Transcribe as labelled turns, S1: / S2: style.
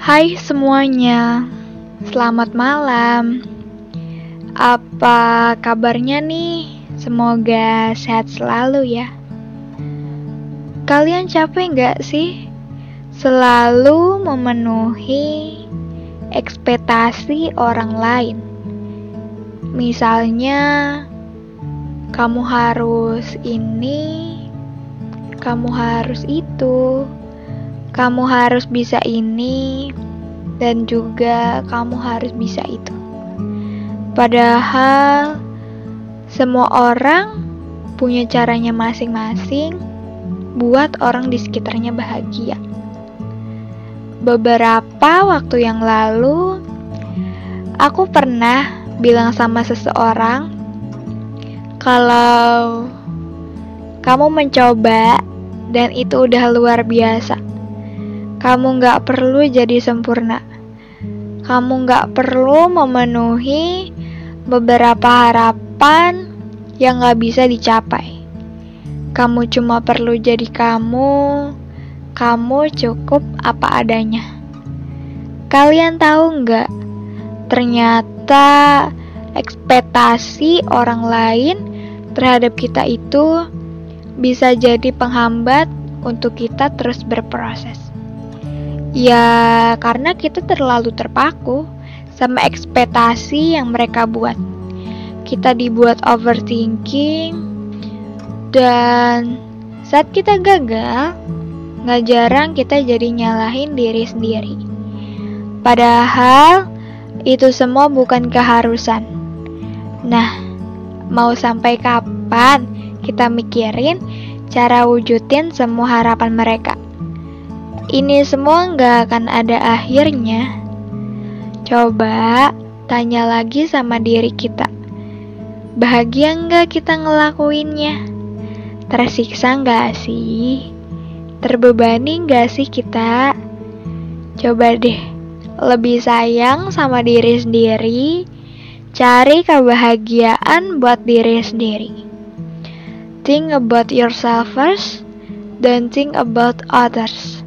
S1: Hai semuanya, selamat malam. Apa kabarnya nih? Semoga sehat selalu ya. Kalian capek nggak sih? Selalu memenuhi ekspektasi orang lain. Misalnya, kamu harus ini, kamu harus itu kamu harus bisa ini dan juga kamu harus bisa itu. Padahal semua orang punya caranya masing-masing buat orang di sekitarnya bahagia. Beberapa waktu yang lalu, aku pernah bilang sama seseorang kalau kamu mencoba dan itu udah luar biasa kamu gak perlu jadi sempurna. Kamu gak perlu memenuhi beberapa harapan yang gak bisa dicapai. Kamu cuma perlu jadi kamu. Kamu cukup apa adanya. Kalian tahu nggak? Ternyata ekspektasi orang lain terhadap kita itu bisa jadi penghambat untuk kita terus berproses. Ya, karena kita terlalu terpaku sama ekspektasi yang mereka buat. Kita dibuat overthinking, dan saat kita gagal, nggak jarang kita jadi nyalahin diri sendiri. Padahal itu semua bukan keharusan. Nah, mau sampai kapan kita mikirin cara wujudin semua harapan mereka? Ini semua nggak akan ada akhirnya. Coba tanya lagi sama diri kita. Bahagia nggak kita ngelakuinnya? Tersiksa nggak sih? Terbebani nggak sih kita? Coba deh, lebih sayang sama diri sendiri, cari kebahagiaan buat diri sendiri. Think about yourself first, don't think about others.